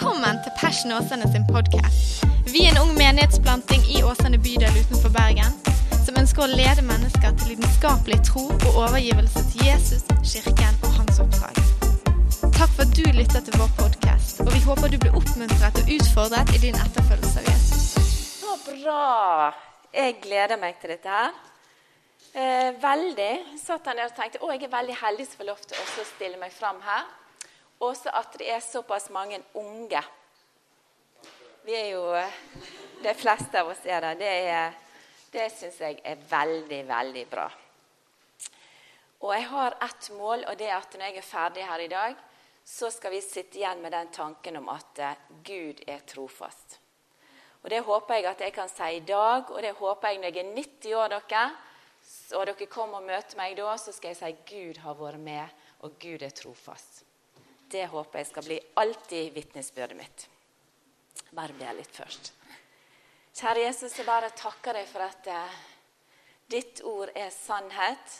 Velkommen til Passion Åsane sin podkast. Vi er en ung menighetsplanting i Åsane bydel utenfor Bergen som ønsker å lede mennesker til lidenskapelig tro og overgivelse til Jesus, kirken og hans oppdrag. Takk for at du lytter til vår podkast, og vi håper du blir oppmuntret og utfordret i din etterfølgelse av Jesus. Så bra! Jeg gleder meg til dette her. Eh, veldig. Satt han der og tenkte å, jeg er veldig heldig som får lov til å stille meg fram her. Også at det er såpass mange unge. Vi er jo De fleste av oss er det. Det, er, det syns jeg er veldig, veldig bra. Og jeg har ett mål, og det er at når jeg er ferdig her i dag, så skal vi sitte igjen med den tanken om at eh, Gud er trofast. Og Det håper jeg at jeg kan si i dag, og det håper jeg når jeg er 90 år. dere, Og dere kommer og møter meg da, så skal jeg si Gud har vært med, og Gud er trofast. Det håper jeg skal bli alltid vitnesbyrdet mitt. Bare be litt først. Kjære Jesus, jeg bare takker deg for at eh, ditt ord er sannhet.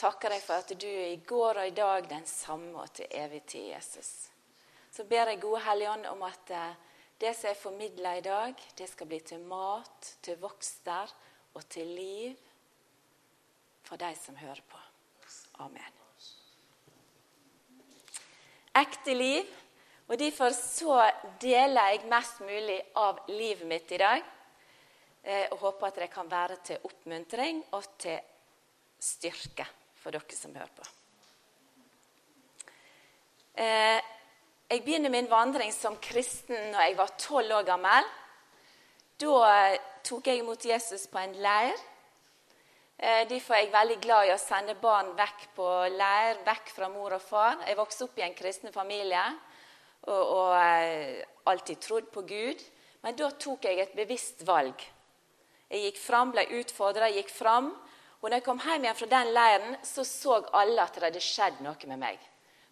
Takker deg for at du er i går og i dag den samme og til evig tid, Jesus. Så ber jeg Gode Hellige Ånd om at eh, det som er formidla i dag, det skal bli til mat, til vokster og til liv for de som hører på. Amen ekte liv. Og Derfor så deler jeg mest mulig av livet mitt i dag. Eh, og håper at det kan være til oppmuntring og til styrke for dere som hører på. Eh, jeg begynner min vandring som kristen når jeg var tolv år gammel. Da tok jeg imot Jesus på en leir derfor er jeg veldig glad i å sende barn vekk på leir, vekk fra mor og far. Jeg vokste opp i en kristen familie og, og eh, alltid trodd på Gud. Men da tok jeg et bevisst valg. Jeg gikk fram, ble utfordra, gikk fram. Og når jeg kom hjem igjen fra den leiren, så så alle at det hadde skjedd noe med meg.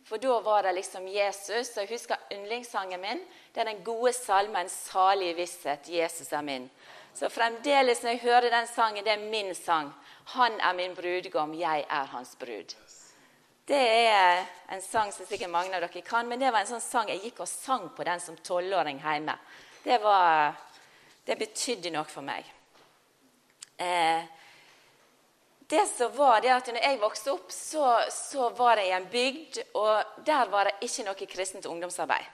For da var det liksom Jesus. Og jeg husker yndlingssangen min. Det er den gode salmen 'Salig visshet'. Jesus er min. Så fremdeles når jeg hører den sangen, det er min sang. Han er min brudgom, jeg er hans brud. Det er en sang som sikkert mange av dere kan, men det var en sånn sang jeg gikk og sang på den som tolvåring hjemme. Det, var, det betydde noe for meg. Eh, det som var det at når jeg vokste opp, så, så var jeg i en bygd, og der var det ikke noe kristent ungdomsarbeid.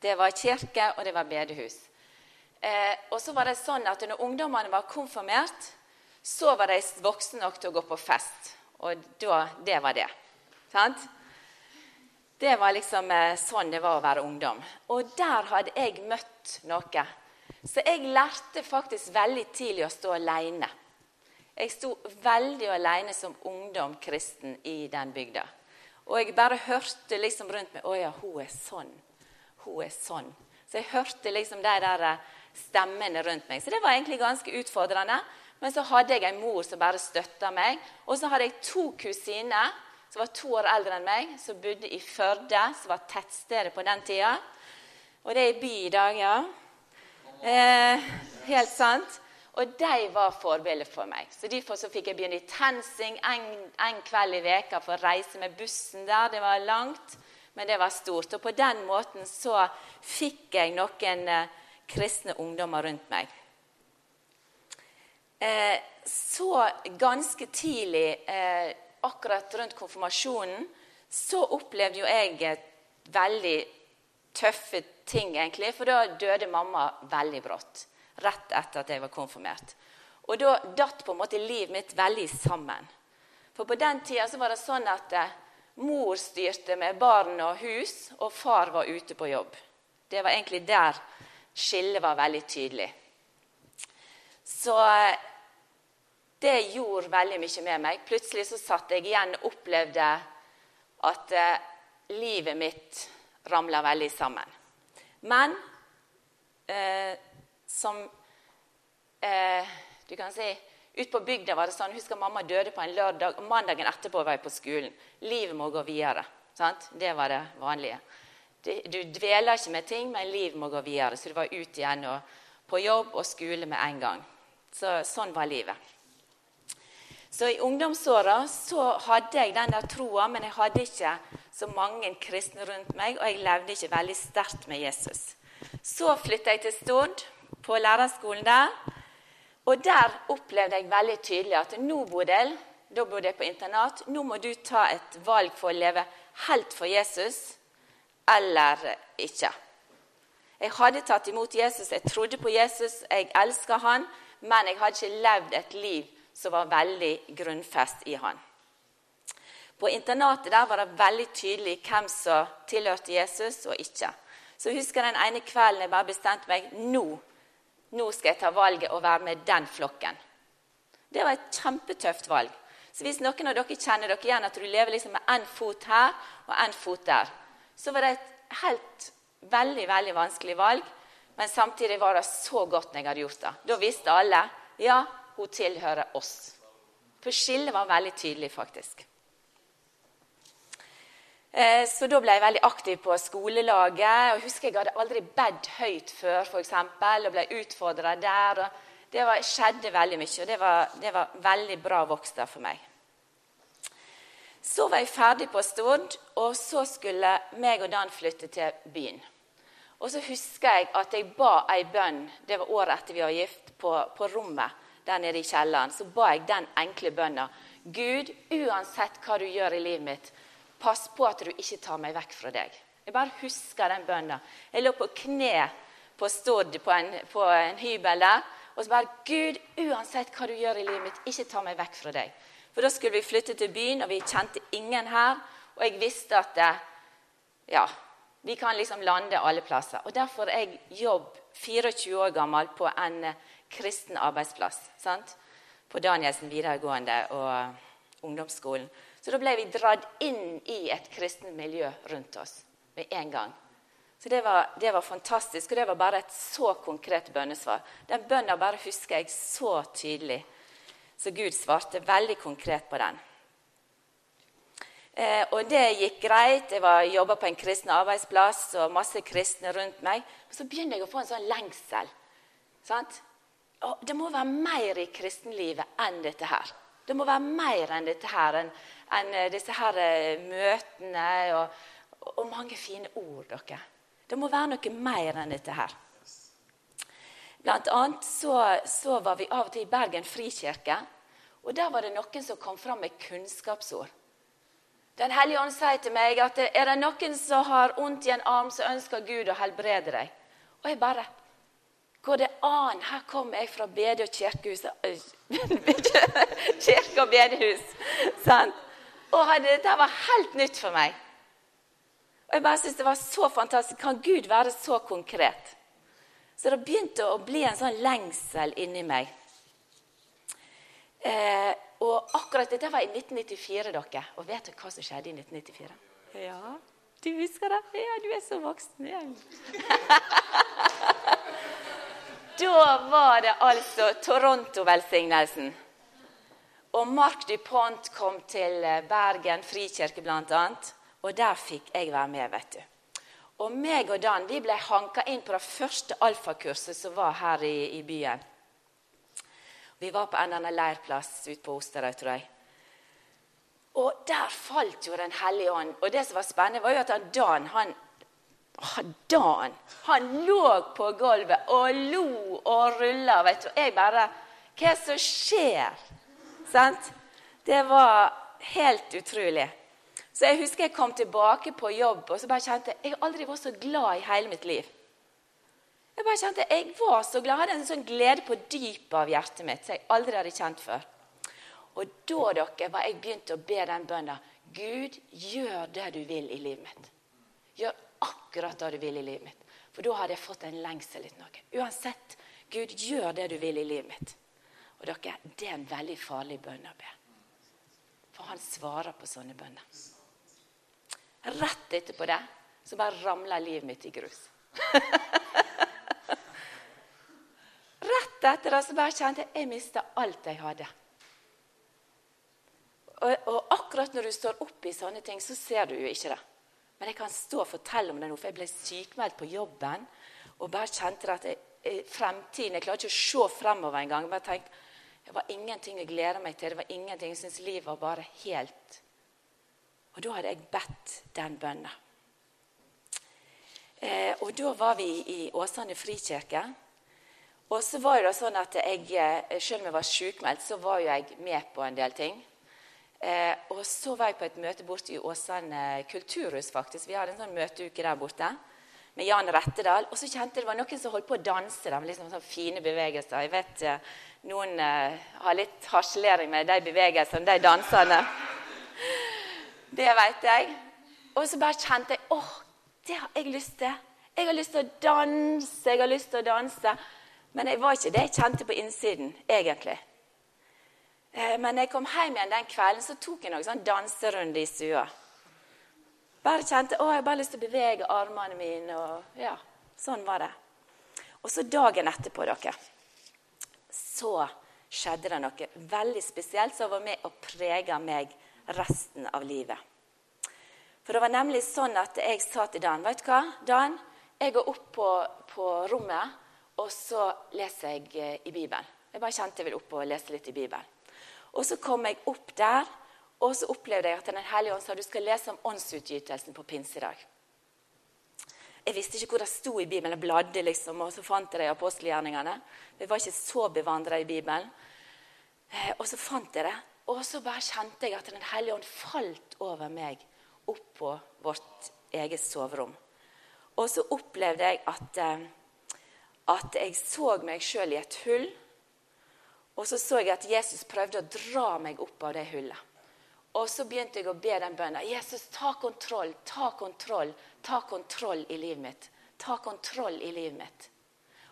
Det var kirke, og det var bedehus. Eh, og så var det sånn at når ungdommene var konfirmert, så var de voksne nok til å gå på fest. Og da, det var det. Sant? Det var liksom eh, sånn det var å være ungdom. Og der hadde jeg møtt noe. Så jeg lærte faktisk veldig tidlig å stå alene. Jeg sto veldig alene som ungdom kristen i den bygda. Og jeg bare hørte liksom rundt meg Å ja, hun er sånn. Hun er sånn. Så jeg hørte liksom de der eh, stemmene rundt meg. Så det var egentlig ganske utfordrende. Men så hadde jeg en mor som bare støtta meg. Og så hadde jeg to kusiner som var to år eldre enn meg, som bodde i Førde, som var tettstedet på den tida. Og det er i by i dag, ja. Eh, helt sant. Og de var forbilder for meg. Så Derfor så fikk jeg begynne i TenSing en, en kveld i veka for å reise med bussen der. Det var langt, men det var stort. Og på den måten så fikk jeg noen eh, kristne ungdommer rundt meg. Eh, så ganske tidlig, eh, akkurat rundt konfirmasjonen, så opplevde jo jeg veldig tøffe ting, egentlig. For da døde mamma veldig brått. Rett etter at jeg var konfirmert. Og da datt på en måte livet mitt veldig sammen. For på den tida så var det sånn at eh, mor styrte med barn og hus, og far var ute på jobb. Det var egentlig der skillet var veldig tydelig. Så det gjorde veldig mye med meg. Plutselig så satt jeg igjen og opplevde at eh, livet mitt ramla veldig sammen. Men eh, som eh, du kan si Ute på bygda var det sånn Husker mamma døde på en lørdag, og mandagen etterpå var jeg på skolen. Livet må gå videre. Sant? Det var det vanlige. Du dveler ikke med ting, men livet må gå videre. Så du var ut igjen og på jobb og skole med en gang. Så, sånn var livet. Så i ungdomsåra så hadde jeg den der troa, men jeg hadde ikke så mange kristne rundt meg, og jeg levde ikke veldig sterkt med Jesus. Så flytta jeg til Stord, på lærerskolen der. Og der opplevde jeg veldig tydelig at nå, Bodil, da bodde jeg på internat, nå må du ta et valg for å leve helt for Jesus eller ikke. Jeg hadde tatt imot Jesus, jeg trodde på Jesus, jeg elska han, men jeg hadde ikke levd et liv som var veldig grunnfest i han. På internatet der var det veldig tydelig hvem som tilhørte Jesus og ikke. Så jeg husker den ene kvelden jeg bare bestemte meg nå, nå skal jeg ta valget og være med den flokken. Det var et kjempetøft valg. Så hvis noen av dere kjenner dere igjen at du lever liksom med én fot her og én fot der, så var det et helt veldig veldig vanskelig valg. Men samtidig var det så godt når jeg hadde gjort det. Da visste alle ja, hun tilhører oss. For skillet var veldig tydelig, faktisk. Eh, så da ble jeg veldig aktiv på skolelaget. og Jeg husker jeg hadde aldri bedt høyt før, f.eks., og ble utfordra der. Det var, skjedde veldig mye, og det var, det var veldig bra vokst der for meg. Så var jeg ferdig på Stord, og så skulle meg og Dan flytte til byen. Og så husker jeg at jeg ba ei bønn det var året etter vi var gift, på, på rommet der nede i kjelleren. Så ba jeg den enkle bønna. Gud, uansett hva du gjør i livet mitt, Pass på at du ikke tar meg vekk fra deg. Jeg bare husker den bønna. Jeg lå på kne på Stord på en, på en hybel der. Og så bare Gud, uansett hva du gjør i livet mitt, ikke ta meg vekk fra deg. For da skulle vi flytte til byen, og vi kjente ingen her. Og jeg visste at ja, vi kan liksom lande alle plasser. Og derfor er jeg jobb 24 år gammel på en eh, kristen arbeidsplass. Sant? På Danielsen videregående og ungdomsskolen. Så da ble vi dratt inn i et kristent miljø rundt oss med en gang. Så det var, det var, fantastisk, og det var bare et så konkret bønnesvar. Den bønna bare husker jeg så tydelig. Så Gud svarte veldig konkret på den. Eh, og det gikk greit. Jeg jobba på en kristen arbeidsplass og masse kristne rundt meg. Og så begynner jeg å få en sånn lengsel. Sant? Og det må være mer i kristenlivet enn dette her. Det må være mer enn dette her, enn en eh, disse her eh, møtene og, og, mange fine ord. dere. Det må være noe mer enn dette her. Blant annet så, så var vi av og til i Bergen frikirke. Og der var det noen som kom fram med kunnskapsord. Den hellige ånd sier til meg at er det noen som har vondt i en arm, så ønsker Gud å helbrede deg. Og jeg bare Går det an? Her kommer jeg fra bede- og kirkehuset Kirke og bedehus. Sant? Og dette var helt nytt for meg. Og jeg bare synes Det var så fantastisk. Kan Gud være så konkret? Så det begynte å bli en sånn lengsel inni meg. Eh, og akkurat dette var i 1994, dere. Og vet dere hva som skjedde i 1994? Ja, du husker det? Ja, du er så voksen igjen. da var det altså Toronto-velsignelsen. Og Mark DuPont kom til eh, Bergen frikirke bl.a., og der fikk jeg være med. vet du. Og meg og Dan vi ble hanka inn på det første alfakurset som var her i, i byen. Vi var på en eller annen leirplass ute på Osterøy, tror jeg. Og der falt jo Den hellige ånd. Og det som var spennende, var jo at Dan han, Dan han lå på gulvet og lo og rulla. vet du. Jeg bare Hva er det som skjer? Sant? Det var helt utrolig. Så jeg husker jeg kom tilbake på jobb og så bare kjente jeg har aldri vært så glad i hele mitt liv. Jeg bare kjente jeg var så glad, jeg hadde en sånn glede på dypet av hjertet mitt som jeg aldri hadde kjent før. Og da dere, var jeg begynt å be den bønna Gud, gjør det du vil i livet mitt. Gjør akkurat det du vil i livet mitt. For da hadde jeg fått en lengsel etter noe. Uansett, Gud, gjør det du vil i livet mitt. Og dere, det er en veldig farlig bønn å be. For han svarer på sånne bønner. Rett etterpå det så bare ramler livet mitt i grus. Rett etter det så bare kjente jeg jeg mista alt jeg hadde. Og, og, akkurat når du står oppe i sånne ting, så ser du jo ikke det. Men jeg kan stå og fortelle om det nå, for jeg ble sykmeldt på jobben og bare kjente at jeg, fremtiden Jeg klarer ikke å se fremover engang. Bare tenk, Det var ingenting jeg gleda meg til. Det var ingenting Jeg syntes livet var bare helt Og da hadde jeg bedt den bønnen. Eh, og da var vi i Åsane frikirke. Og så var det sånn at jeg, eh, Selv om jeg var sjukmeldt, så var jo jeg med på en del ting. Eh, og så var jeg på et møte borte i Åsane kulturhus. faktisk. Vi hadde en sånn møteuke der borte med Jan Rettedal. Og så kjente jeg det var noen som holdt på å danse. der, med liksom sånne fine bevegelser. Jeg vet eh, Noen eh, har litt harselering med de bevegelsene, de dansene. Det vet jeg. Og så bare kjente jeg åh, det har jeg lyst til. Jeg har lyst til å danse, jeg har lyst til å danse. Men jeg var ikke det jeg kjente på innsiden, egentlig. Eh, men jeg kom hjem igjen den kvelden, så tok jeg noen sånn danserunde i stua. Bare kjente å, jeg bare lyst til å bevege armene mine. og ja, Sånn var det. Og så dagen etterpå, dere, så skjedde det noe veldig spesielt som var med å prege meg resten av livet. For det var nemlig sånn at jeg sa til Dan vet du hva, Dan, jeg går opp på, på rommet, og så leser jeg eh, i Bibelen. Jeg bare kjente jeg ville opp og lese litt i Bibelen. Og så kom jeg opp der, og så opplevde jeg at Den hellige ånd sa du skal lese om åndsutgytelsen på pinsedag. Jeg visste ikke hvor det sto i Bibelen. Jeg bladde, liksom, og så fant jeg det i apostelgjerningene. Jeg var ikke så bevandra i Bibelen. Eh, og så fant jeg det, og så bare kjente jeg at Den hellige ånd falt over meg opp på vårt eget soverom. Og så opplevde jeg at, eh, at jeg så meg sjøl i et hull. Og så så jeg at Jesus prøvde å dra meg opp av det hullet. Og så begynte jeg å be den bønnen. Jesus, ta kontroll, ta kontroll, ta kontroll i livet mitt. Ta kontroll i livet mitt.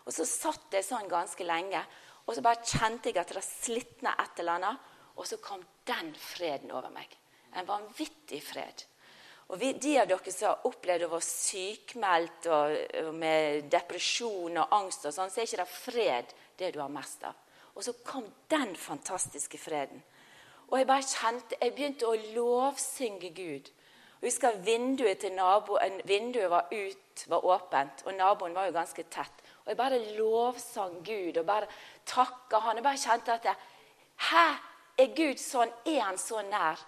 Og så satt jeg sånn ganske lenge, og så bare kjente jeg at det slitna et eller annet. Og så kom den freden over meg. En vanvittig fred. Og vi, De av dere som har opplevd å være sykmeldt og, og med depresjon og angst, og sånn, så er ikke det fred det du har mest av. Og så kom den fantastiske freden. Og jeg bare kjente, jeg begynte å lovsynge Gud. Og husker Vinduet til naboen vinduet var ut, var åpent, og naboen var jo ganske tett. Og jeg bare lovsang Gud og bare takka han. Jeg bare kjente at Hæ, er Gud sånn? Er han så nær?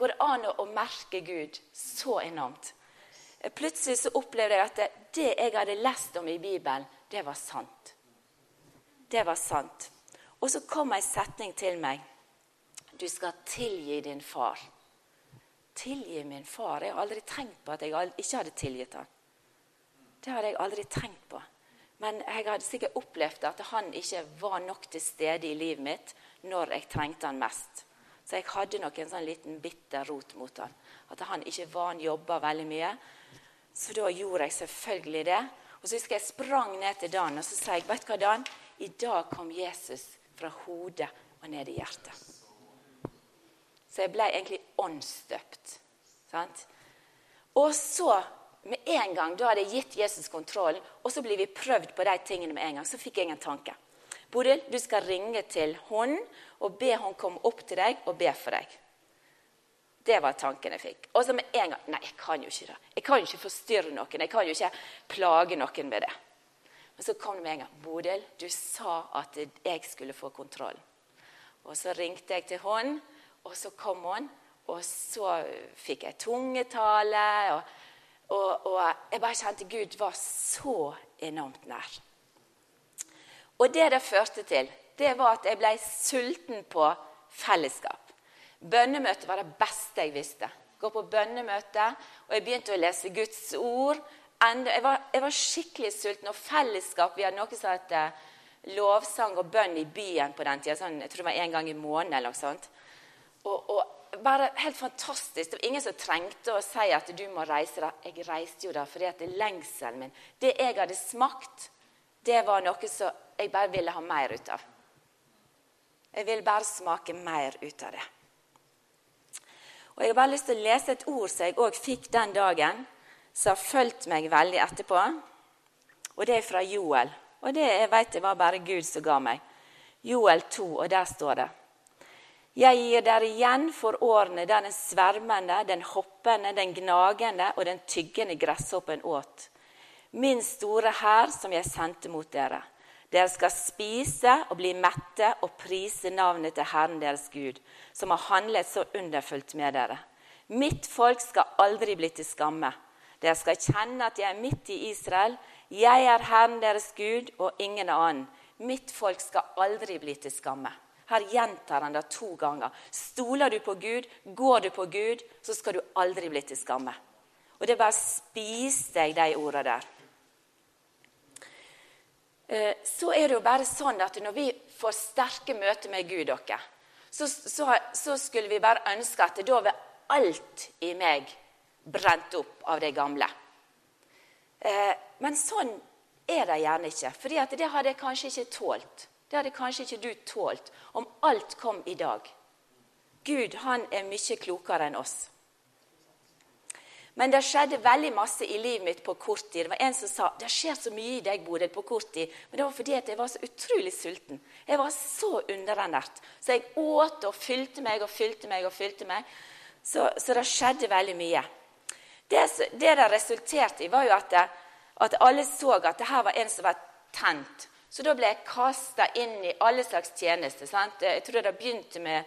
Går det an å merke Gud så enormt? Plutselig så opplevde jeg at det jeg hadde lest om i Bibelen, det var sant. Det var sant. Og så kom ei setning til meg. Du skal tilgi din far. Tilgi min far? Jeg har aldri tenkt på at jeg ikke hadde tilgitt han. Det hadde jeg aldri tenkt på. Men jeg hadde sikkert opplevd at han ikke var nok til stede i livet mitt når jeg trengte han mest. Så jeg hadde nok en sånn liten bitter rot mot han. At han ikke var, han jobba veldig mye. Så da gjorde jeg selvfølgelig det. Og så husker jeg sprang ned til Dan og så sa jeg, vet du hva Dan, i dag kom Jesus fra hodet og ned i hjertet. Så jeg ble egentlig åndsdøpt. Sant? Og så, med en gang, da hadde jeg gitt Jesus kontrollen, og så blir vi prøvd på de tingene med en gang. Så fikk jeg en tanke. Bodil, du skal ringe til hun og be hun komme opp til deg og be for deg. Det var tanken jeg fikk. Og så med en gang Nei, jeg kan jo ikke det. Jeg kan jo ikke forstyrre noen. Jeg kan jo ikke plage noen med det. Men så kom det med en gang. Bodil, du sa at jeg skulle få kontroll. Og så ringte jeg til hun, og så kom hun, og så fikk jeg tungetale. Og, og, og jeg bare kjente Gud var så enormt nær. Og det det førte til, det var at jeg ble sulten på fellesskap. Bønnemøte var det beste jeg visste. Gå på bønnemøte, og jeg begynte å lese Guds ord. Jeg var, jeg var skikkelig sulten. Og fellesskap Vi hadde noe som het lovsang og bønn i byen på den tida. Sånn, jeg tror det var en gang i måneden eller noe sånt. Og, og, bare helt fantastisk. Det var ingen som trengte å si at du må reise. deg. Jeg reiste jo da fordi at det lengselen min Det jeg hadde smakt, det var noe som jeg bare ville ha mer ut av. Jeg ville bare smake mer ut av det. Og Jeg har bare lyst til å lese et ord som jeg òg fikk den dagen, som har fulgt meg veldig etterpå. Og det er fra Joel. Og det jeg vet jeg var bare Gud som ga meg. Joel 2, og der står det jeg gir dere igjen for årene der den svermende, den hoppende, den gnagende og den tyggende gresshoppen åt. Min store hær som jeg sendte mot dere. Dere skal spise og bli mette og prise navnet til Herren deres Gud, som har handlet så underfullt med dere. Mitt folk skal aldri bli til skamme. Dere skal kjenne at jeg er midt i Israel. Jeg er Herren deres Gud og ingen annen. Mitt folk skal aldri bli til skamme. Her gjentar han det to ganger. Stoler du på Gud, går du på Gud, så skal du aldri bli til skamme. Og det er bare spis deg de ordene der. Eh, så er det jo bare sånn at når vi får sterke møter med Gud, dere, så, så, så, skulle vi bare ønske at da var alt i meg brent opp av det gamle. Eh, men sånn er det gjerne ikke. For det hadde jeg kanskje ikke tålt. Det hadde kanskje ikke du tålt om alt kom i dag. Gud han er mye klokere enn oss. Men det skjedde veldig masse i livet mitt på kort tid. Det var En som sa det skjer så mye i deg, Bodil, på kort tid. Men det var fordi jeg var så utrolig sulten. Jeg var så underernært. Så jeg åt og fylte meg og fylte meg og fylte meg. Så, så det skjedde veldig mye. Det det, det resulterte i, var jo at, det, at alle så at det her var en som var tent. Så da ble jeg kasta inn i alle slags tjenester. Jeg tror det begynte med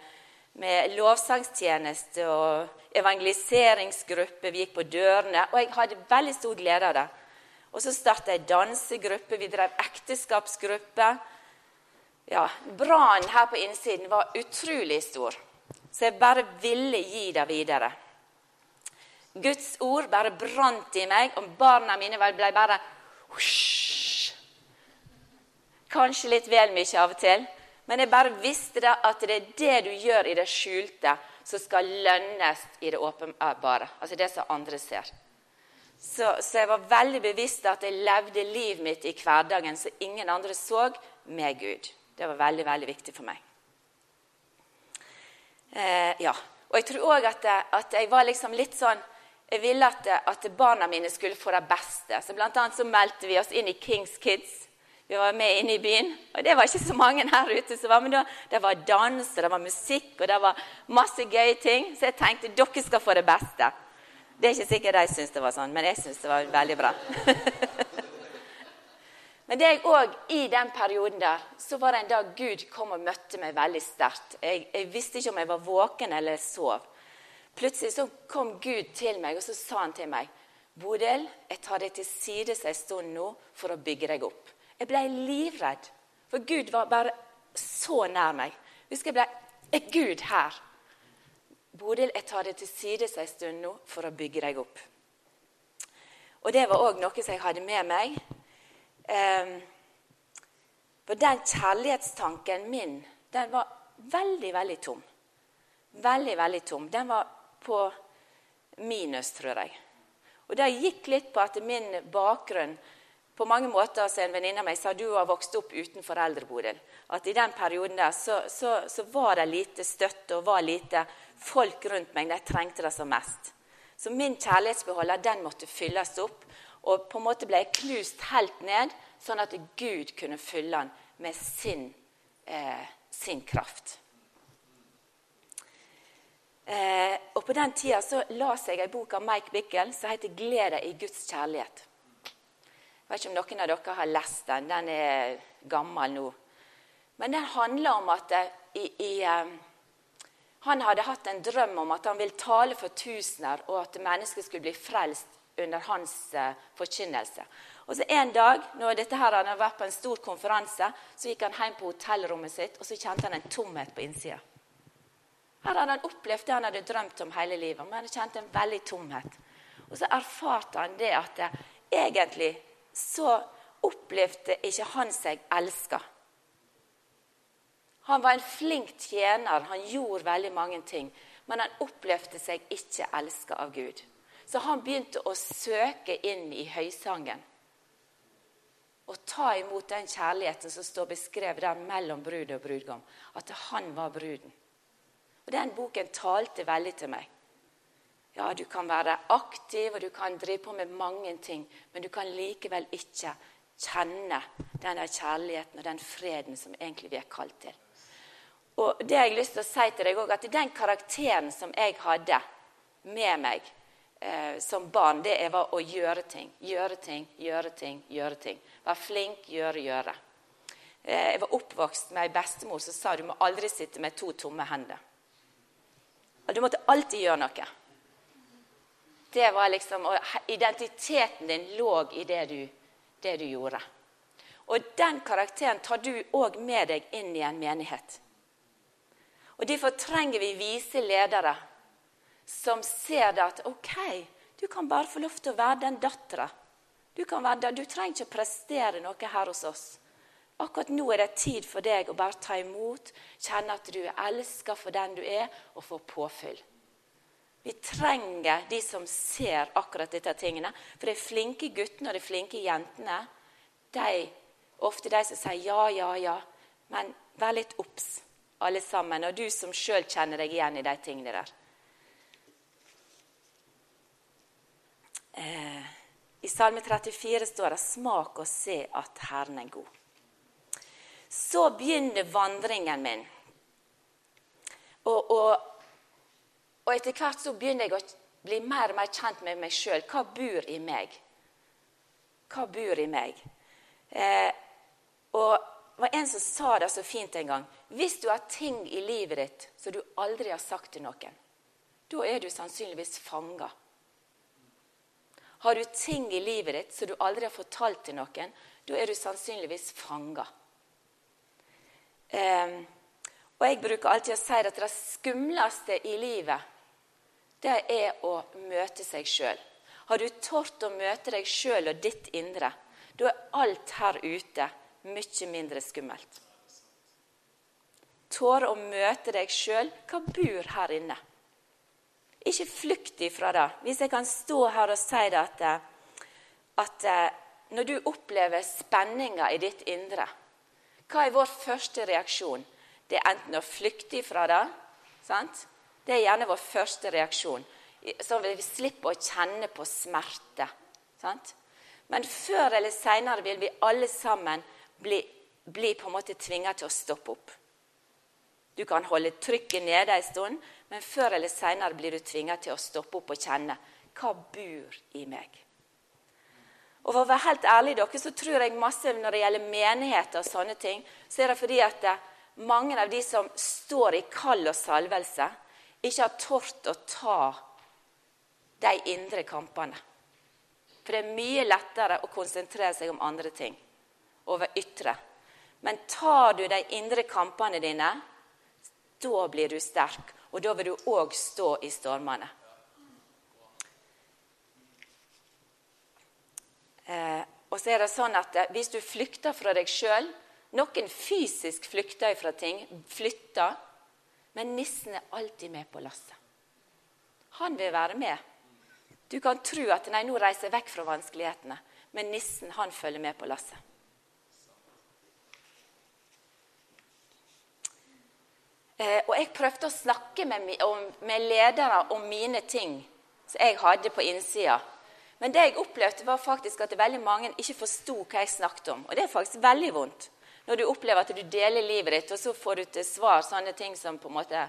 med lovsangstjeneste og evangeliseringsgruppe. Vi gikk på dørene, og jeg hadde veldig stor glede av det. Og så starta jeg dansegruppe, vi drev ekteskapsgruppe. Ja, Brannen her på innsiden var utrolig stor, så jeg bare ville gi det videre. Guds ord bare brant i meg, og barna mine ble bare husk, Kanskje litt vel mye av og til. Men jeg bare visste det at det er det du gjør i det skjulte, som skal lønnes i det åpenbare. Altså det som andre ser. Så, så, jeg var veldig bevisst at jeg levde livet mitt i hverdagen så ingen andre så, med Gud. Det var veldig, veldig viktig for meg. Eh, ja. Og jeg tror òg at, at, jeg var liksom litt sånn Jeg ville at, at barna mine skulle få det beste. Så blant annet så meldte vi oss inn i Kings Kids. Vi var med inne i byen, og det var ikke så mange her ute som var med. Det var dans, og det var musikk, og det var masse gøye ting. Så jeg tenkte dere skal få det beste. Det er ikke sikkert de syns det var sånn, men jeg syns det var veldig bra. men det jeg òg i den perioden der, så var det en dag Gud kom og møtte meg veldig sterkt. Jeg, jeg visste ikke om jeg var våken eller sov. Plutselig så kom Gud til meg, og så sa han til meg Bodil, jeg tar deg til side en stund nå for å bygge deg opp. Jeg ble livredd, for Gud var bare så nær meg. Husker jeg ble Er Gud her? Bodil, jeg tar det til side en stund nå for å bygge deg opp. Og det var òg noe som jeg hadde med meg. Um, for den kjærlighetstanken min, den var veldig, veldig tom. Veldig, veldig tom. Den var på minus, tror jeg. Og det gikk litt på at min bakgrunn på mange måter så en venninne av meg sa du har vokst opp uten foreldreboden. At i den perioden der så, så, så, var det lite støtte og var lite folk rundt meg. Jeg trengte det som mest. Så min kjærlighetsbeholder den måtte fylles opp. Og på en måte ble jeg knust helt ned, sånn at Gud kunne fylle den med sin, eh, sin kraft. Eh, og På den tida så las jeg ei bok av Mike Bickel som heter 'Gled deg i Guds kjærlighet'. Vet ikke om noen av dere har lest den. Den er gammel nå. Men den handler om at eh, i, i, um, han hadde hatt en drøm om at han ville tale for tusener, og at mennesker skulle bli frelst under hans uh, forkynnelse. Og så En dag når dette her hadde vært på en stor konferanse, så gikk han hjem på hotellrommet sitt, og så kjente han en tomhet på innsida. Her hadde han opplevd det han hadde drømt om hele livet, men han kjente en veldig tomhet. Og så erfarte han det at egentlig så opplevde ikke han seg elska. Han var en flink tjener, han gjorde veldig mange ting. Men han opplevde seg ikke elska av Gud. Så han begynte å søke inn i høysangen. Og ta imot den kjærligheten som står beskrevet der mellom brud og brudgom. At han var bruden. Og Den boken talte veldig til meg. Ja, du kan være aktiv, og du kan drive på med mange ting, men du kan likevel ikke kjenne denne kjærligheten og den freden som egentlig vi er kalt til. Og det har jeg lyst til å si til deg òg, at Den karakteren som jeg hadde med meg eh, som barn, det var å gjøre ting. Gjøre ting, gjøre ting, gjøre ting. Være flink, gjøre, gjøre. Eh, jeg var oppvokst med ei bestemor som sa du må aldri sitte med to tomme hender. Du måtte alltid gjøre noe. Det var liksom, og Identiteten din lå i det du, det du gjorde. Og den karakteren tar du òg med deg inn i en menighet. Og Derfor trenger vi vise ledere som ser det at OK, du kan bare få lov til å være den dattera. Du, du, trenger ikke å prestere noe her hos oss. Akkurat nå er det tid for deg å bare ta imot, kjenne at du er elska for den du er, og få påfyll. Vi trenger de som ser akkurat disse tingene. For de flinke guttene og de flinke jentene de, ofte de som sier ja, ja, ja. Men vær litt obs, alle sammen. Og du som sjøl kjenner deg igjen i de tingene der. Eh, I Salme 34 står det 'Smak og se at Herren er god'. Så begynner vandringen min. Og, og, og etter hvert så begynner jeg å bli mer og mer kjent med meg sjøl. Hva bor i meg? Hva bor i meg? Eh, og det var en som sa det så fint en gang. Hvis du har ting i livet ditt som du aldri har sagt til noen, da er du sannsynligvis fanga. Har du ting i livet ditt som du aldri har fortalt til noen, da er du sannsynligvis fanga. Eh, og jeg bruker alltid å si at det skumleste i livet, det er å møte seg sjøl. Har du tort å møte deg sjøl og ditt indre, da er alt her ute mye mindre skummelt. Tåre å møte deg sjøl. Hva bor her inne? Ikke flykt ifra det. Hvis jeg kan stå her og si det at, at eh, når du opplever spenninger i ditt indre, hva er vår første reaksjon? Det er enten å flykte ifra det. Sant? Det er gjerne vår første reaksjon. Så vi slipper å kjenne på smerte. Sant? Men før eller seinere vil vi alle sammen bli, bli på en måte tvinga til å stoppe opp. Du kan holde trykket nede en stund, men før eller seinere blir du tvinga til å stoppe opp og kjenne hva bor i meg. Og For å være helt ærlig dere, så tror jeg masse når det gjelder menigheter og sånne ting, så er det fordi at mange av de som står i kall og salvelse, ikke har tort å ta de indre kampene. For det er mye lettere å konsentrere seg om andre ting, over ytre. Men tar du de indre kampene dine, da blir du sterk. Og da vil du òg stå i stormene. Eh, og så er det sånn at eh, Hvis du flykter fra deg sjøl Noen fysisk flykter fra ting, flytter. Men nissen er alltid med på lasset. Han vil være med. Du kan tro at nei, nå reiser jeg vekk fra vanskelighetene. Men nissen han følger med på lasset. Eh, og jeg prøvde å snakke med, med ledere om mine ting som jeg hadde på innsida. Men det jeg opplevde, var faktisk at veldig mange ikke forsto hva jeg snakket om. Og det er faktisk veldig vondt når du opplever at du deler livet ditt, og så får du til svar sånne ting som på en måte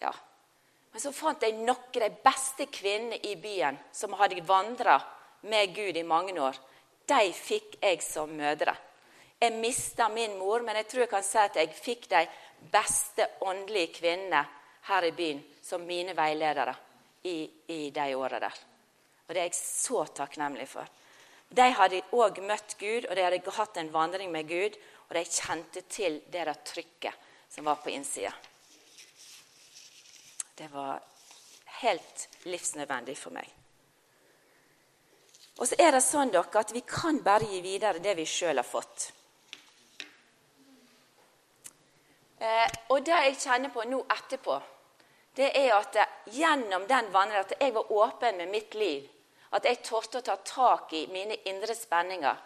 Ja. Men så fant jeg noen av de beste kvinnene i byen som hadde vandra med Gud i mange år. De fikk jeg som mødre. Jeg mista min mor, men jeg tror jeg kan si at jeg fikk de beste åndelige kvinnene her i byen som mine veiledere i, i de åra der. Og det er jeg så takknemlig for. De hadde òg møtt Gud, og de hadde hatt en vandring med Gud. Og de kjente til det der trykket som var på innsida. Det var helt livsnødvendig for meg. Og så er det sånn dere, at vi kan bare gi videre det vi sjøl har fått. Eh, og det jeg kjenner på nå etterpå, det er at gjennom den vandringen at jeg var åpen med mitt liv at jeg torde å ta tak i mine indre spenninger.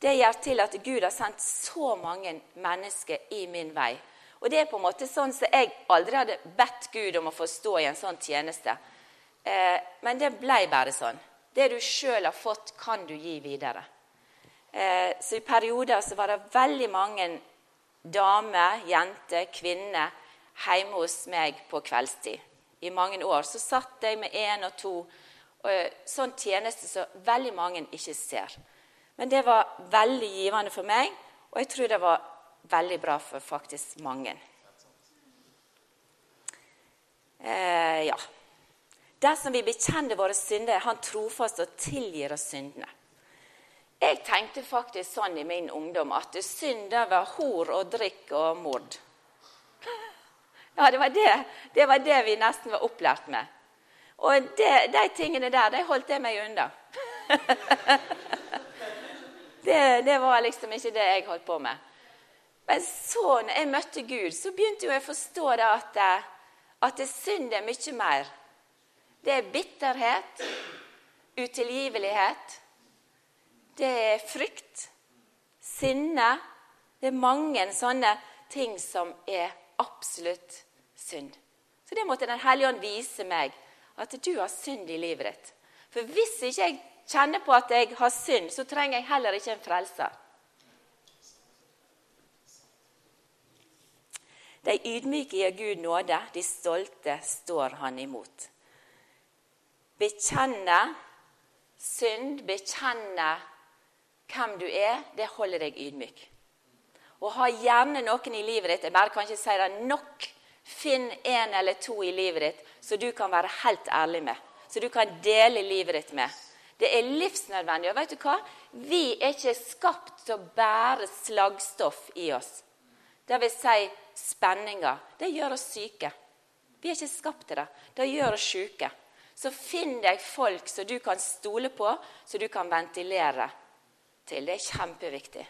Det gjør til at Gud har sendt så mange mennesker i min vei. Og det er på en måte sånn som jeg aldri hadde bedt Gud om å få stå i en sånn tjeneste. Eh, men det ble bare sånn. Det du sjøl har fått, kan du gi videre. Eh, så I perioder så var det veldig mange damer, jenter, kvinner hjemme hos meg på kveldstid. I mange år så satt jeg med én og to sånn tjeneste som veldig mange ikke ser. Men det var veldig givende for meg, Og jeg tror det var veldig bra for faktisk mange. Eh, ja. Dersom vi bekjenner våre synder, er Han trofast og tilgir oss syndene. Jeg tenkte faktisk sånn i min ungdom at synder var hor og drikk og mord. Ja, det var det, det var det vi nesten var opplært med. Og det, de tingene der, de holdt jeg meg unna. det, det, var liksom ikke det jeg holdt på med. Men så, når jeg møtte Gud, så begynte jeg å forstå det at, at det synd er mye mer. Det er bitterhet, utilgivelighet, det er frykt, sinne Det er mange sånne ting som er absolutt synd. Så det måtte Den hellige ånd vise meg, at du har synd i livet ditt. For hvis ikke jeg kjenner på at jeg har synd, så trenger jeg heller ikke en frelser. De ydmyke gir Gud nåde, de stolte står han imot. Bekjenne synd, bekjenne hvem du er, det holder deg ydmyk. Og ha gjerne noen i livet ditt. Jeg bare kan ikke si det nok. Finn en eller to i livet ditt så du kan være helt ærlig med. Så du kan dele livet ditt med. Det er livsnødvendig. Og vet du hva? Vi er ikke skapt til å bære slagstoff i oss. Det vil si spenninger. Det gjør oss syke. Vi er ikke skapt til det. Det gjør oss syke. Så finn deg folk som du kan stole på, så du kan ventilere til. Det er kjempeviktig.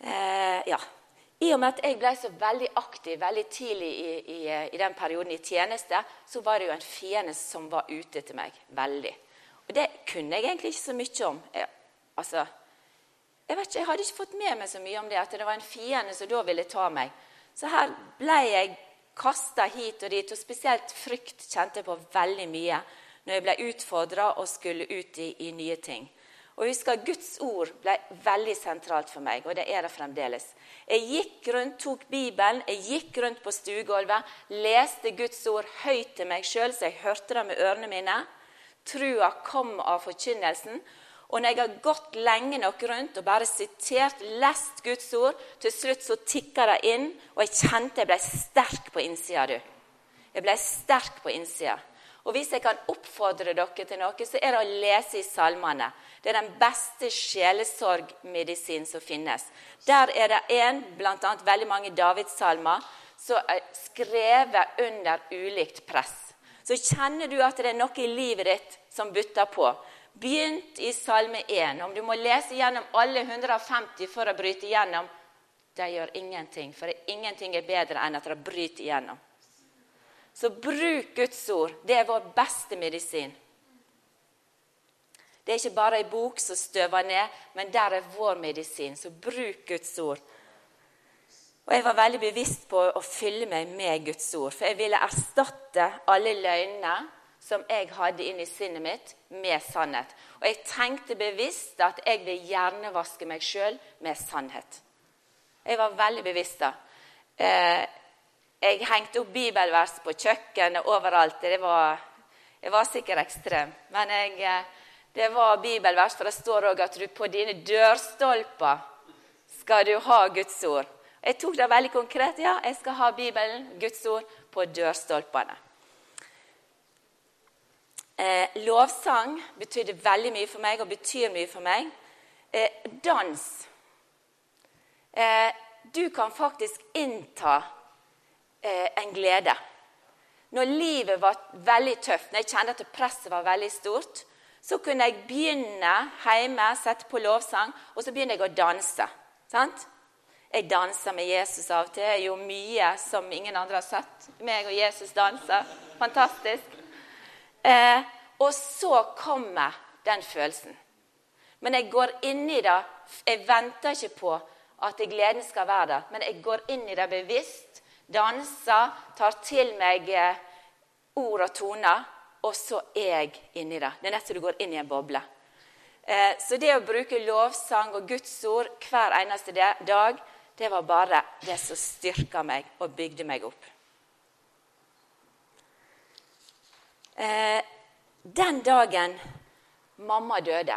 Eh, ja. I og med at jeg ble så veldig aktiv veldig tidlig i, i, i, den perioden i tjeneste, så var det jo en fiende som var ute etter meg. Veldig. Og det kunne jeg egentlig ikke så mye om. Jeg, altså, jeg, vet ikke, jeg hadde ikke fått med meg så mye om det, at det var en fiende som da ville ta meg. Så her ble jeg kasta hit og dit, og spesielt frykt kjente jeg på veldig mye når jeg ble utfordra og skulle ut i, i, nye ting. Og jeg husker Guds ord ble veldig sentralt for meg, og det er det fremdeles. Jeg gikk rundt, tok Bibelen, jeg gikk rundt på stuegulvet, leste Guds ord høyt til meg sjøl, så jeg hørte det med ørene mine. Trua kom av forkynnelsen. Og når jeg har gått lenge nok rundt og bare sitert, lest Guds ord, til slutt så tikka det inn, og jeg kjente jeg ble sterk på innsida, du. Jeg ble sterk på innsida. Og hvis jeg kan oppfordre dere til noe, så er det å lese i salmene. Det er den beste sjelesorgmedisin som finnes. Der er det en, bl.a. veldig mange Davidssalmer, som er skrevet under ulikt press. Så kjenner du at det er noe i livet ditt som butter på. Begynt i Salme 1. Om du må lese gjennom alle 150 for å bryte igjennom, det gjør ingenting. For ingenting er bedre enn at det bryter igjennom. Så bruk Guds ord. Det er vår beste medisin. Det er ikke bare ei bok som støver ned, men der er vår medisin. Så bruk Guds ord. Og Jeg var veldig bevisst på å fylle meg med Guds ord, for jeg ville erstatte alle løgnene som jeg hadde inni sinnet mitt, med sannhet. Og jeg tenkte bevisst at jeg vil hjernevaske meg sjøl med sannhet. Jeg var veldig bevisst da. Eh, jeg hengte opp bibelvers på kjøkkenet overalt. Det var, jeg var sikkert ekstrem. Men jeg, eh, det var bibelvers, for det står òg at du på dine dørstolper skal du ha Guds ord. Jeg tok det veldig konkret. Ja, jeg skal ha Bibelen, Guds ord, på dørstolpene. Eh, lovsang betydde veldig mye for meg og betyr mye for meg. Eh, dans. Eh, du kan faktisk innta en glede. Når livet var veldig tøft, når jeg kjente at presset var veldig stort, så kunne jeg begynne hjemme, sette på lovsang, og så begynner jeg å danse. Sant? Jeg danser med Jesus av og til. Det er jo mye som ingen andre har sett. Meg og Jesus danser. Fantastisk. Eh, og så kommer den følelsen. Men jeg går inn i det. Jeg venter ikke på at gleden skal være der, men jeg går inn i det bevisst danser, tar til meg eh, ord og toner, og så er jeg inni det. Det er som du går inn i en boble. Eh, så det å bruke lovsang og Guds ord hver eneste dag, det var bare det som styrka meg og bygde meg opp. Eh, den dagen mamma døde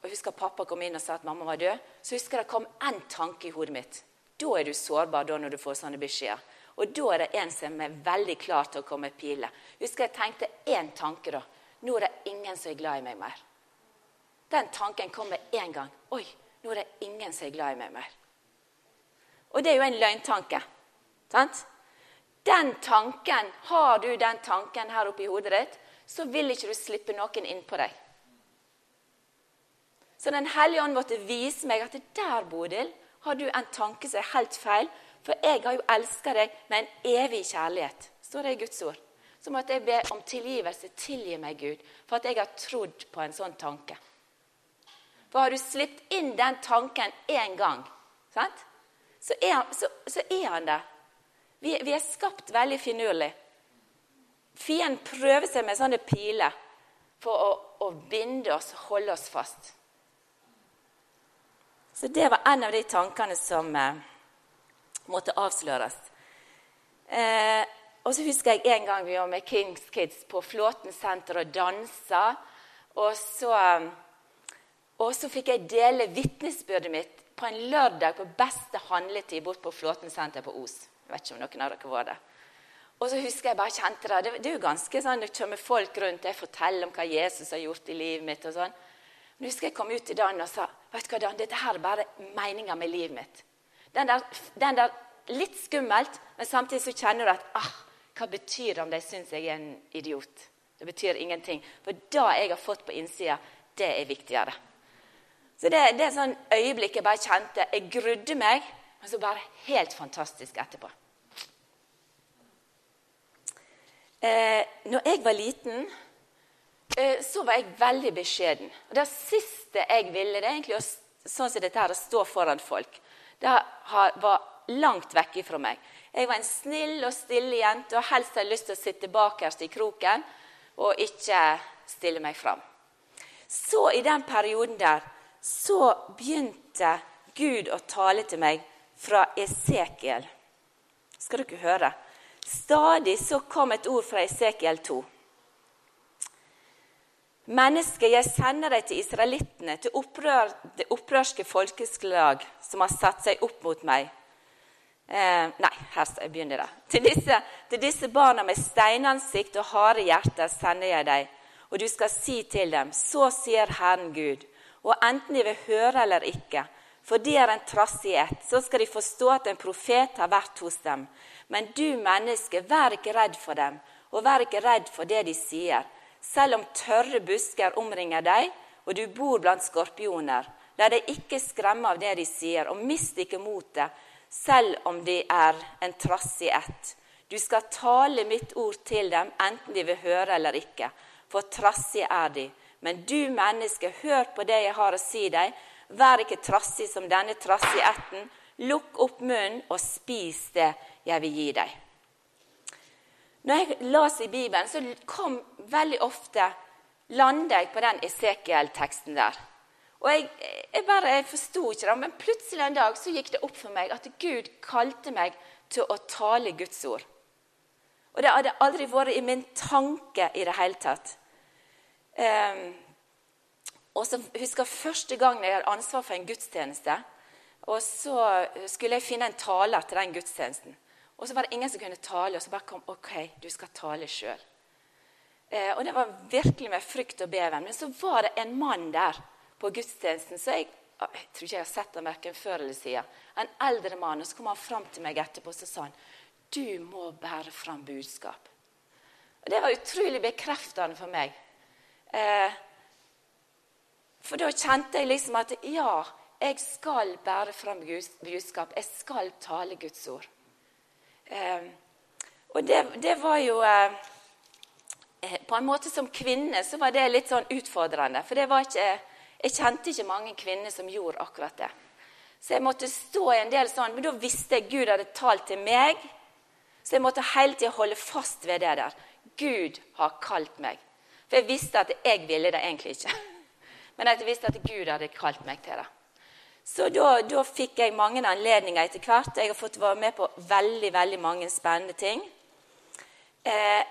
og jeg husker pappa kom inn og sa at mamma var død, så husker jeg det kom én tanke i hodet mitt. Da er du sårbar da når du får sånne beskjeder. Og da er det en som er veldig klar til å komme med piler. Husker jeg tenkte én tanke da. Nå er det ingen som er glad i meg mer. Den tanken kom med en gang. Oi, nå er det ingen som er glad i meg mer. Og det er jo en løgntanke. Sant? Den tanken, Har du den tanken her oppe i hodet ditt, så vil ikke du slippe noen inn på deg. Så Den hellige ånd måtte vise meg at der, Bodil, har du en tanke som er helt feil. For jeg har jo elska deg med en evig kjærlighet. Står det i Guds ord. Så måtte jeg be om tilgivelse. Tilgi meg, Gud, for at jeg har trodd på en sånn tanke. For har du sluppet inn den tanken én gang, sant? Så, er, så, så er han der. Vi, vi er skapt veldig finurlig. Fienden prøver seg med sånne piler for å, å binde oss, holde oss fast. Så det var en av de tankene som eh, måtte avsløres. Eh, og så husker jeg en gang vi var med Kings Kids på Flåten senter og dansa. Og så, og så fikk jeg dele vitnesbyrdet mitt på en lørdag på beste handletid bort på Flåten senter på Os. Jeg vet ikke om noen av dere var der. Og så husker jeg bare kjente det. Det, er jo ganske sånn, det kommer folk rundt, jeg forteller om hva Jesus har gjort i livet mitt. og sånn. Men husker jeg kom ut til Dan og sa vet du hva Dan, dette her er bare meninga med livet mitt. Den der, den der, litt skummelt, men samtidig så kjenner du at ah, hva betyr det om de syns jeg er en idiot? Det betyr ingenting. For det jeg har fått på innsida, det er viktigere. Så det, det er sånn øyeblikk jeg bare kjente Jeg grudde meg, men så bare helt fantastisk etterpå. Eh, når jeg var liten, eh, så var jeg veldig beskjeden. Og Det siste jeg ville, det er egentlig å, sånn som dette her, å stå foran folk. Det var langt vekk fra meg. Jeg var en snill og stille jente og helst hadde lyst til å sitte bakerst i kroken og ikke stille meg fram. Så i den perioden der så begynte Gud å tale til meg fra Esekiel. Skal dere høre? Stadig så kom et ord fra Esekiel 2. Menneske, jeg sender deg til israelittene, til opprør, det opprørske folkeslag som har satt seg opp mot meg. Eh, nei, her jeg begynne. da. Til til disse barna med steinansikt og harde hjerter sender jeg deg, og du skal si til dem, så sier Herren Gud, og enten de vil høre eller ikke, for de er en trassig ett, så skal de forstå at en profet har vært hos dem. Men du menneske, vær ikke redd for dem, og vær ikke redd for det de sier. Selv om tørre busker omringer deg, og du bor blant skorpioner. La deg ikke skremme av det de sier, og mist ikke motet, selv om de er en trassig ett. Du skal tale mitt ord til dem, enten de vil høre eller ikke, for trassige er de. Men du menneske, hør på det jeg har å si deg, Vær ikke trassig som denne trassige etten. Lukk opp munnen og spis det jeg vil gi deg. Når jeg las i Bibelen, så kom veldig ofte landa jeg på den Esekiel-teksten der. Og jeg, jeg bare, jeg forsto ikke det, men plutselig en dag så gikk det opp for meg at Gud kalte meg til å tale Guds ord. Og det hadde aldri vært i min tanke i det hele tatt. Um, og så husker jeg Første gang jeg hadde ansvar for en gudstjeneste, og så skulle jeg finne en taler til den gudstjenesten. Og så var det ingen som kunne tale, og så bare kom OK, du skal tale sjøl. Eh, og det var virkelig med frykt og beven. Men så var det en mann der på gudstjenesten så jeg, jeg tror ikke jeg har sett ham verken før eller siden. En eldre mann. Og så kom han fram til meg etterpå og så sa han, du må bære fram budskap. Og Det var utrolig bekreftende for meg. Eh, for da kjente jeg liksom at ja, jeg skal bære fram budskap. Jeg skal tale Guds ord. Eh, og det, det, var jo eh, eh, På en måte som kvinne så var det litt sånn utfordrende. For ikke, jeg kjente ikke mange kvinner som gjorde akkurat det. Så jeg måtte stå i en del sånn, Men da visste jeg Gud hadde talt til meg. Så jeg måtte hele tida holde fast ved det der. Gud har kalt meg. For jeg visste at jeg ville det egentlig ikke. Men jeg visste at Gud hadde kalt meg til det. Så da, da fikk jeg mange anledninger etter hvert. Jeg har fått være med på veldig veldig mange spennende ting. Eh,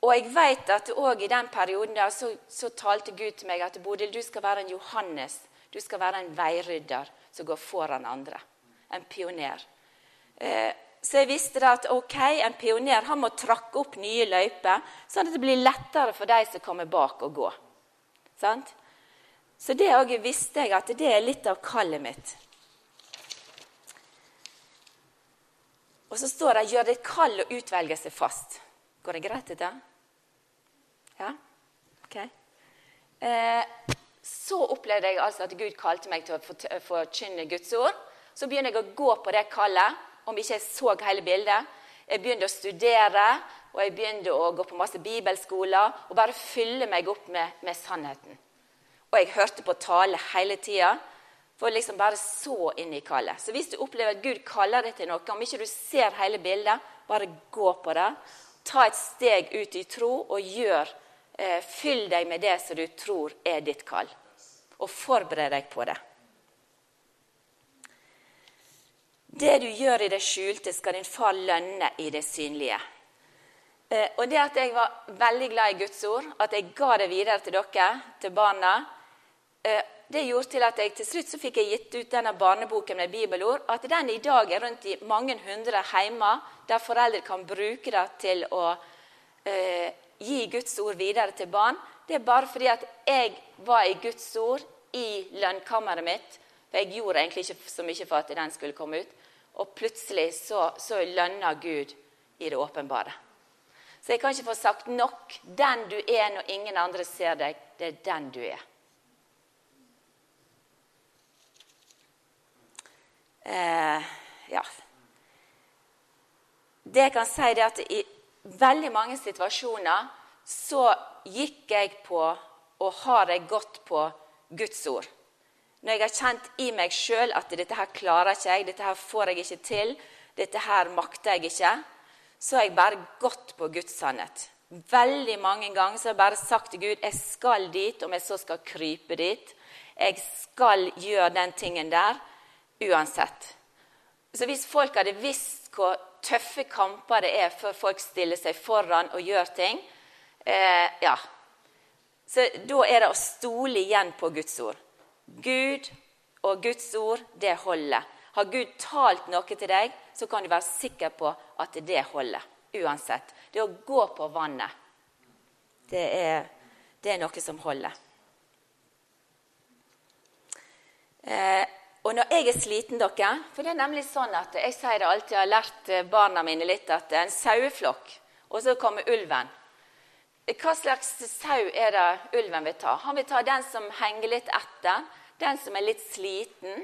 og jeg vet at òg i den perioden der, så, så, talte Gud til meg at Bodil, du skal være en Johannes. Du skal være en veirydder som går foran andre. En pioner. Eh, så jeg visste da at ok, en pioner han må trakke opp nye løyper, sånn at det blir lettere for de som kommer bak, å gå. Sant? Så det òg visste jeg at det er litt av kallet mitt. Og så står det 'gjør ditt kall og utvelgelse fast'. Går det greit, dette? Ja? Ok. Eh, så opplevde jeg altså at Gud kalte meg til å forkynne Guds ord. Så begynner jeg å gå på det kallet, om ikke jeg så hele bildet. Jeg begynte å studere, og jeg begynte å gå på masse bibelskoler og bare fylle meg opp med, med sannheten. Og jeg hørte på tale hele tida. For liksom bare så inn i kallet. Så hvis du opplever at Gud kaller deg til noe, om ikke du ser hele bildet, bare gå på det. Ta et steg ut i tro og gjør eh, Fyll deg med det som du tror er ditt kall. Og forbered deg på det. Det du gjør i det skjulte, skal din far lønne i det synlige. Eh, og det at jeg var veldig glad i Guds ord, at jeg ga det videre til dere, til barna det gjorde til at jeg til slutt så fikk jeg gitt ut denne barneboken med bibelord. At den i dag er rundt i mange hundre heimer, der foreldre kan bruke det til å eh, gi Guds ord videre til barn. Det er bare fordi at jeg var i Guds ord i lønnkammeret mitt. For jeg gjorde egentlig ikke så mye for at den skulle komme ut. Og plutselig så, så lønna Gud i det åpenbare. Så jeg kan ikke få sagt nok. Den du er når ingen andre ser deg, det er den du er. Eh, ja. Det jeg kan si, er at i veldig mange situasjoner så gikk jeg på, og har jeg gått på, Guds ord. Når jeg har kjent i meg sjøl at dette her klarer ikke jeg, dette her får jeg ikke til, dette her makter jeg ikke, så har jeg bare gått på Guds sannhet. Veldig mange ganger så har jeg bare sagt til Gud jeg skal dit, om jeg så skal krype dit. Jeg skal gjøre den tingen der uansett. Så hvis folk hadde visst hvor tøffe kamper det er før folk stiller seg foran og gjør ting eh, ja. Så da er det å stole igjen på Guds ord. Gud og Guds ord, det holder. Har Gud talt noe til deg, så kan du være sikker på at det holder. Uansett. Det å gå på vannet, det er, det er noe som holder. Eh, og når jeg er sliten, dere For det er nemlig sånn at jeg sier det alltid, jeg har lært eh, barna mine litt at det er en saueflokk, og så kommer ulven. Hva slags sau er det ulven vil ta? Han vil ta den som henger litt etter, den som er litt sliten.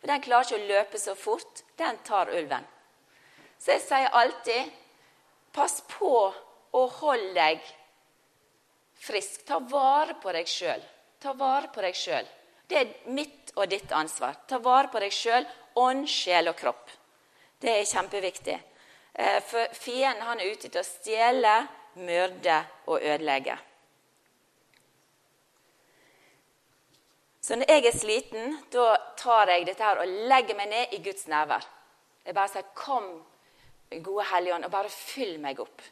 For den klarer ikke å løpe så fort. Den tar ulven. Så jeg sier alltid pass på å holde deg frisk. Ta vare på deg sjøl. Ta vare på deg sjøl. Det er mitt og ditt ansvar. Ta vare på deg sjøl, ånd, sjel og kropp. Det er kjempeviktig. Eh, for fienden han er ute til å stjele, myrde og ødelegge. Så når jeg er sliten, da tar jeg dette her og legger meg ned i Guds nærvær. Jeg bare sier 'Kom, gode Hellige Ånd, og bare fyll meg opp'.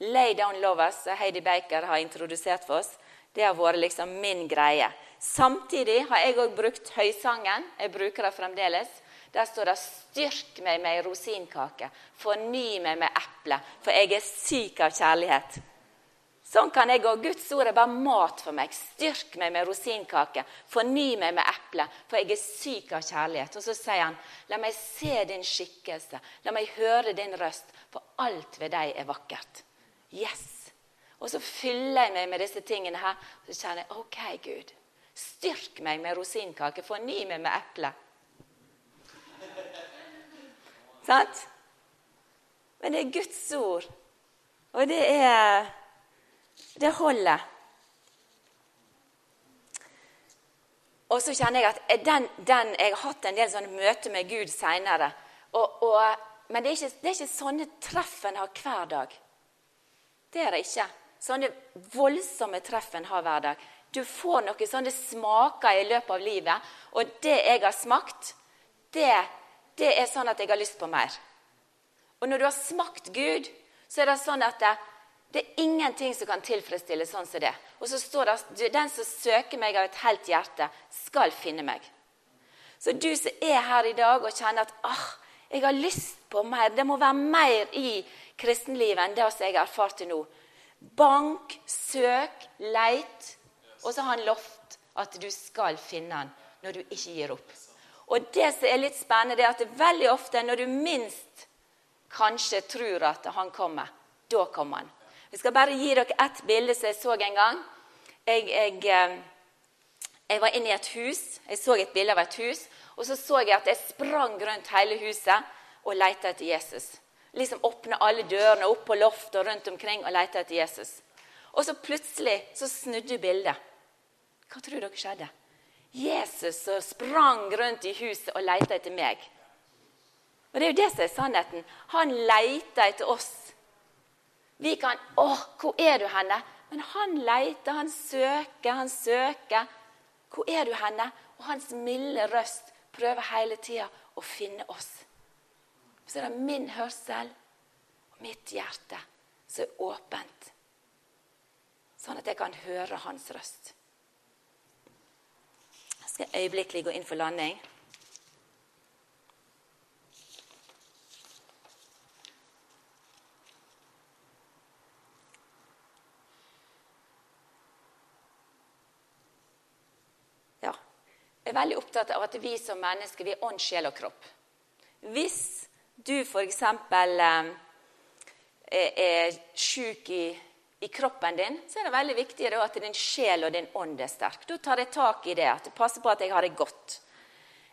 Lay down lovers, som Heidi Baker har introdusert for oss. Det har vært liksom min greie. Samtidig har jeg òg brukt høysangen. Jeg bruker det fremdeles. Der står det 'Styrk meg med ei rosinkake', 'Forny meg med eple', for jeg er syk av kjærlighet. Sånn kan jeg gå. Guds ord er bare mat for meg. Styrk meg med rosinkake. Forny meg med eple, for jeg er syk av kjærlighet. Og så sier han, la meg se din skikkelse, la meg høre din røst, for alt ved deg er vakkert. Yes! Og så fyller jeg meg med disse tingene her, og så kjenner jeg OK, Gud. Styrk meg med rosinkake, forny meg med eple. Sant? Men det er Guds ord, og det er Det holder. Og så kjenner jeg at den, den, jeg har hatt en del sånne møter med Gud seinere. Men det er, ikke, det er ikke sånne treff en har hver dag. Det er det ikke. Sånne voldsomme treff en har hver dag. Du får noen sånne smaker i løpet av livet. Og det jeg har smakt, det, det, er sånn at jeg har lyst på mer. Og når du har smakt Gud, så er det sånn at det, Det er ingenting som kan tilfredsstille sånn som det. Og så står det den som søker meg av et helt hjerte, skal finne meg. Så du som er her i dag og kjenner at ah, jeg har lyst på mer, det må være mer i kristenlivet enn det jeg har erfart til nå. Bank, søk, leit. Og så har han lovt at du skal finne han når du ikke gir opp. Og det som er litt spennende, er at det veldig ofte når du minst kanskje tror at han kommer, da kommer han. Jeg skal bare gi dere ett bilde som jeg så en gang. Jeg, jeg, eh, jeg var inne i et hus. Jeg så et bilde av et hus. Og så så jeg at jeg sprang rundt hele huset og lette etter Jesus. Liksom åpne alle dørene opp på loftet og rundt omkring og lette etter Jesus. Og så plutselig så snudde bildet. Hva tror dere skjedde? Jesus sprang rundt i huset og lette etter meg. Og Det er jo det som er sannheten. Han leita etter oss vi kan 'Å, hvor er du henne?' Men han leiter, han søker, han søker. 'Hvor er du henne?' Og hans milde røst prøver hele tida å finne oss. Så er det min hørsel og mitt hjerte som er åpent, sånn at jeg kan høre hans røst. Jeg øyeblikkelig gå inn for landing. er veldig opptatt av at vi som mennesker vi er ånd, sjel og kropp. Hvis du f.eks. Eh, er sjuk i, i, kroppen din, så er det veldig viktig at din sjel og din ånd er sterk. Da tar jeg tak i det, at jeg passer på at jeg har det godt.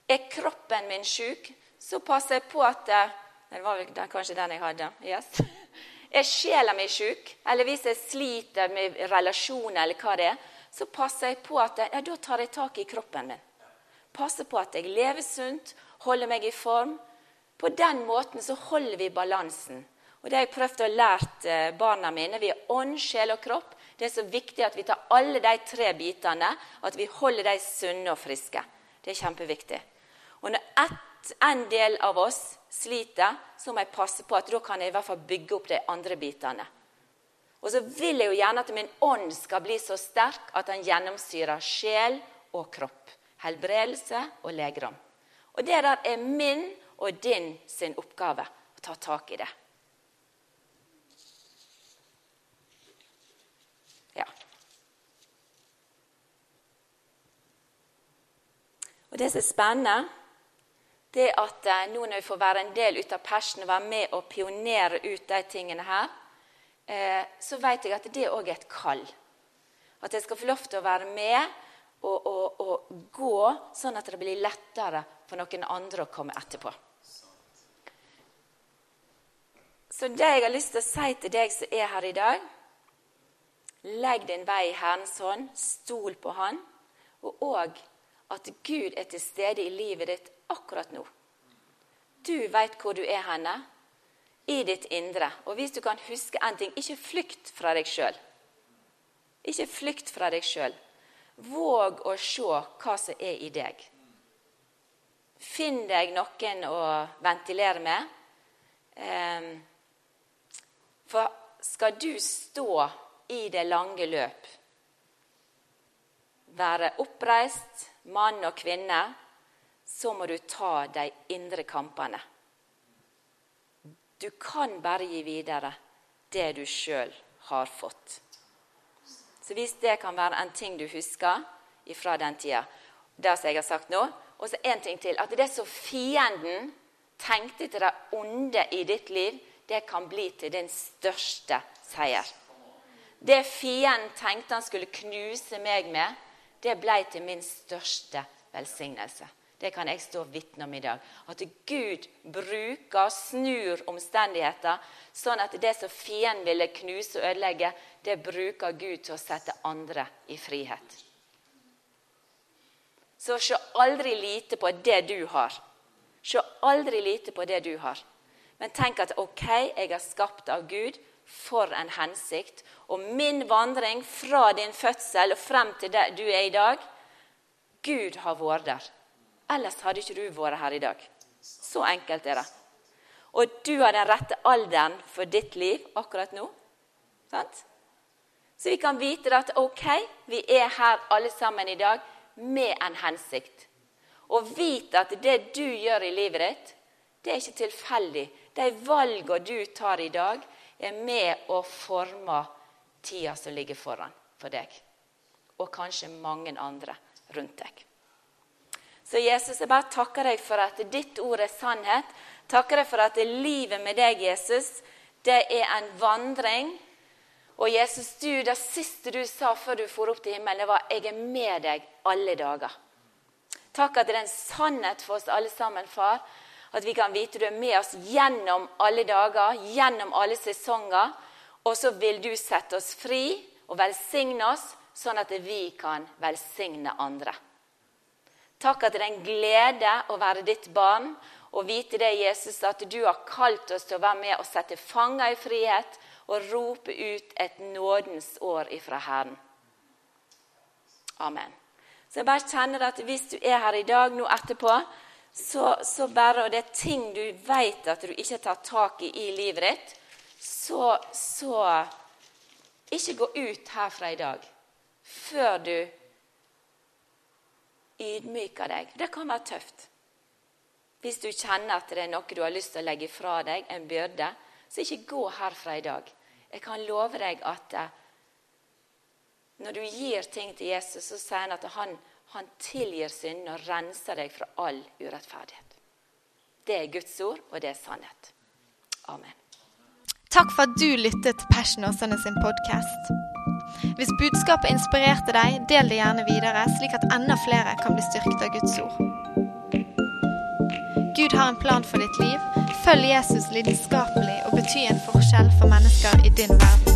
Er kroppen min sjuk, så passer jeg på at eh, Det var vel kanskje den jeg hadde. Yes. Er sjela mi sjuk, eller hvis jeg sliter med relasjoner, eller hva det er, så passer jeg på at ja, da tar jeg tak i kroppen min Passer på at jeg lever sunt, holder meg i form. På den måten så holder vi balansen. Og Det har jeg prøvd å lære eh, barna mine. Vi er ånd, sjel og kropp. Det er så viktig at vi tar alle de tre bitene, at vi holder dem sunne og friske. Det er kjempeviktig. Og når ett, en del av oss sliter, så må jeg passe på at da kan jeg i hvert fall bygge opp de andre bitene. Og så vil jeg jo gjerne at min ånd skal bli så sterk at den gjennomsyrer sjel og kropp helbredelse og legedom. Og det der er min og din sin oppgave å ta tak i det. Og Det som er spennende, det er at eh, nå når vi får være en del ut av persen og være med og pionere ut de tingene her, eh, så vet jeg at det òg er et kall. At jeg skal få lov til å være med og, og, og gå, sånn at det blir lettere for noen andre å komme etterpå. Så det jeg har lyst til å si til deg som er her i dag Legg din vei i Herrens hånd, stol på Han, og òg at Gud er til stede i livet ditt akkurat nå. Du veit hvor du er henne, i ditt indre. Og hvis du kan huske en ting ikke flykt fra deg sjøl. Ikke flykt fra deg sjøl. Våg å se hva som er i deg. Finn deg noen å ventilere med. Ehm, for skal du stå i det lange løp, være oppreist, mann og kvinne, så må du ta de indre kampene. Du kan bare gi videre det du sjøl har fått. Så hvis det kan være en ting du husker fra den tida, det som jeg har sagt nå Og så en ting til. At det som fienden tenkte til det onde i ditt liv, det kan bli til din største seier. Det fienden tenkte han skulle knuse meg med, det ble til min største velsignelse. Det kan jeg stå vitne om i dag. At Gud bruker, snur omstendigheter, sånn at det som fienden ville knuse og ødelegge, det bruker Gud til å sette andre i frihet. Så se aldri lite på det du har. Se aldri lite på det du har. Men tenk at ok, jeg er skapt av Gud for en hensikt. Og min vandring fra din fødsel og frem til det du er i dag Gud har vært der. Ellers hadde ikke du vært her i dag. Så enkelt er det. Og du har den rette alderen for ditt liv akkurat nå. Sant? Så vi kan vite at ok, vi er her alle sammen i dag med en hensikt. Og vite at det du gjør i livet ditt, det er ikke tilfeldig. De valgene du tar i dag, er med å forme tida som ligger foran for deg. Og kanskje mange andre rundt deg. Så Jesus, jeg bare takker deg for at ditt ord er sannhet. Takker deg for at livet med deg, Jesus, det er en vandring. Og Jesus, du, det siste du sa før du for opp til himmelen, det var 'Jeg er med deg alle dager'. Takk at det er en sannhet for oss alle sammen, far. At vi kan vite du er med oss gjennom alle dager, gjennom alle sesonger. Og så vil du sette oss fri og velsigne oss, sånn at vi kan velsigne andre. Takk at det er en glede å være ditt barn og vite det, Jesus, at du har kalt oss til å være med og sette fanger i frihet og rope ut et nådens år ifra Herren. Amen. Så jeg bare kjenner at hvis du er her i dag nå etterpå, så, så bare, og det er ting du vet at du ikke tar tak i i livet ditt, så, så ikke gå ut herfra i dag før du ydmyker deg. Det kan være tøft. Hvis du kjenner at det er noe du har lyst til å legge fra deg, en byrde, så ikke gå herfra i dag. Jeg kan love deg at eh, når du gir ting til Jesus, så sier han at han, han tilgir synden og renser deg fra all urettferdighet. Det er Guds ord, og det er sannhet. Amen. Takk for at du lyttet til Passion Åsane sin podkast. Hvis budskapet inspirerte deg, del det gjerne videre, slik at enda flere kan bli styrket av Guds ord. Gud har en plan for ditt liv. Følg Jesus lidenskapelig og bety en forskjell for mennesker i din verden.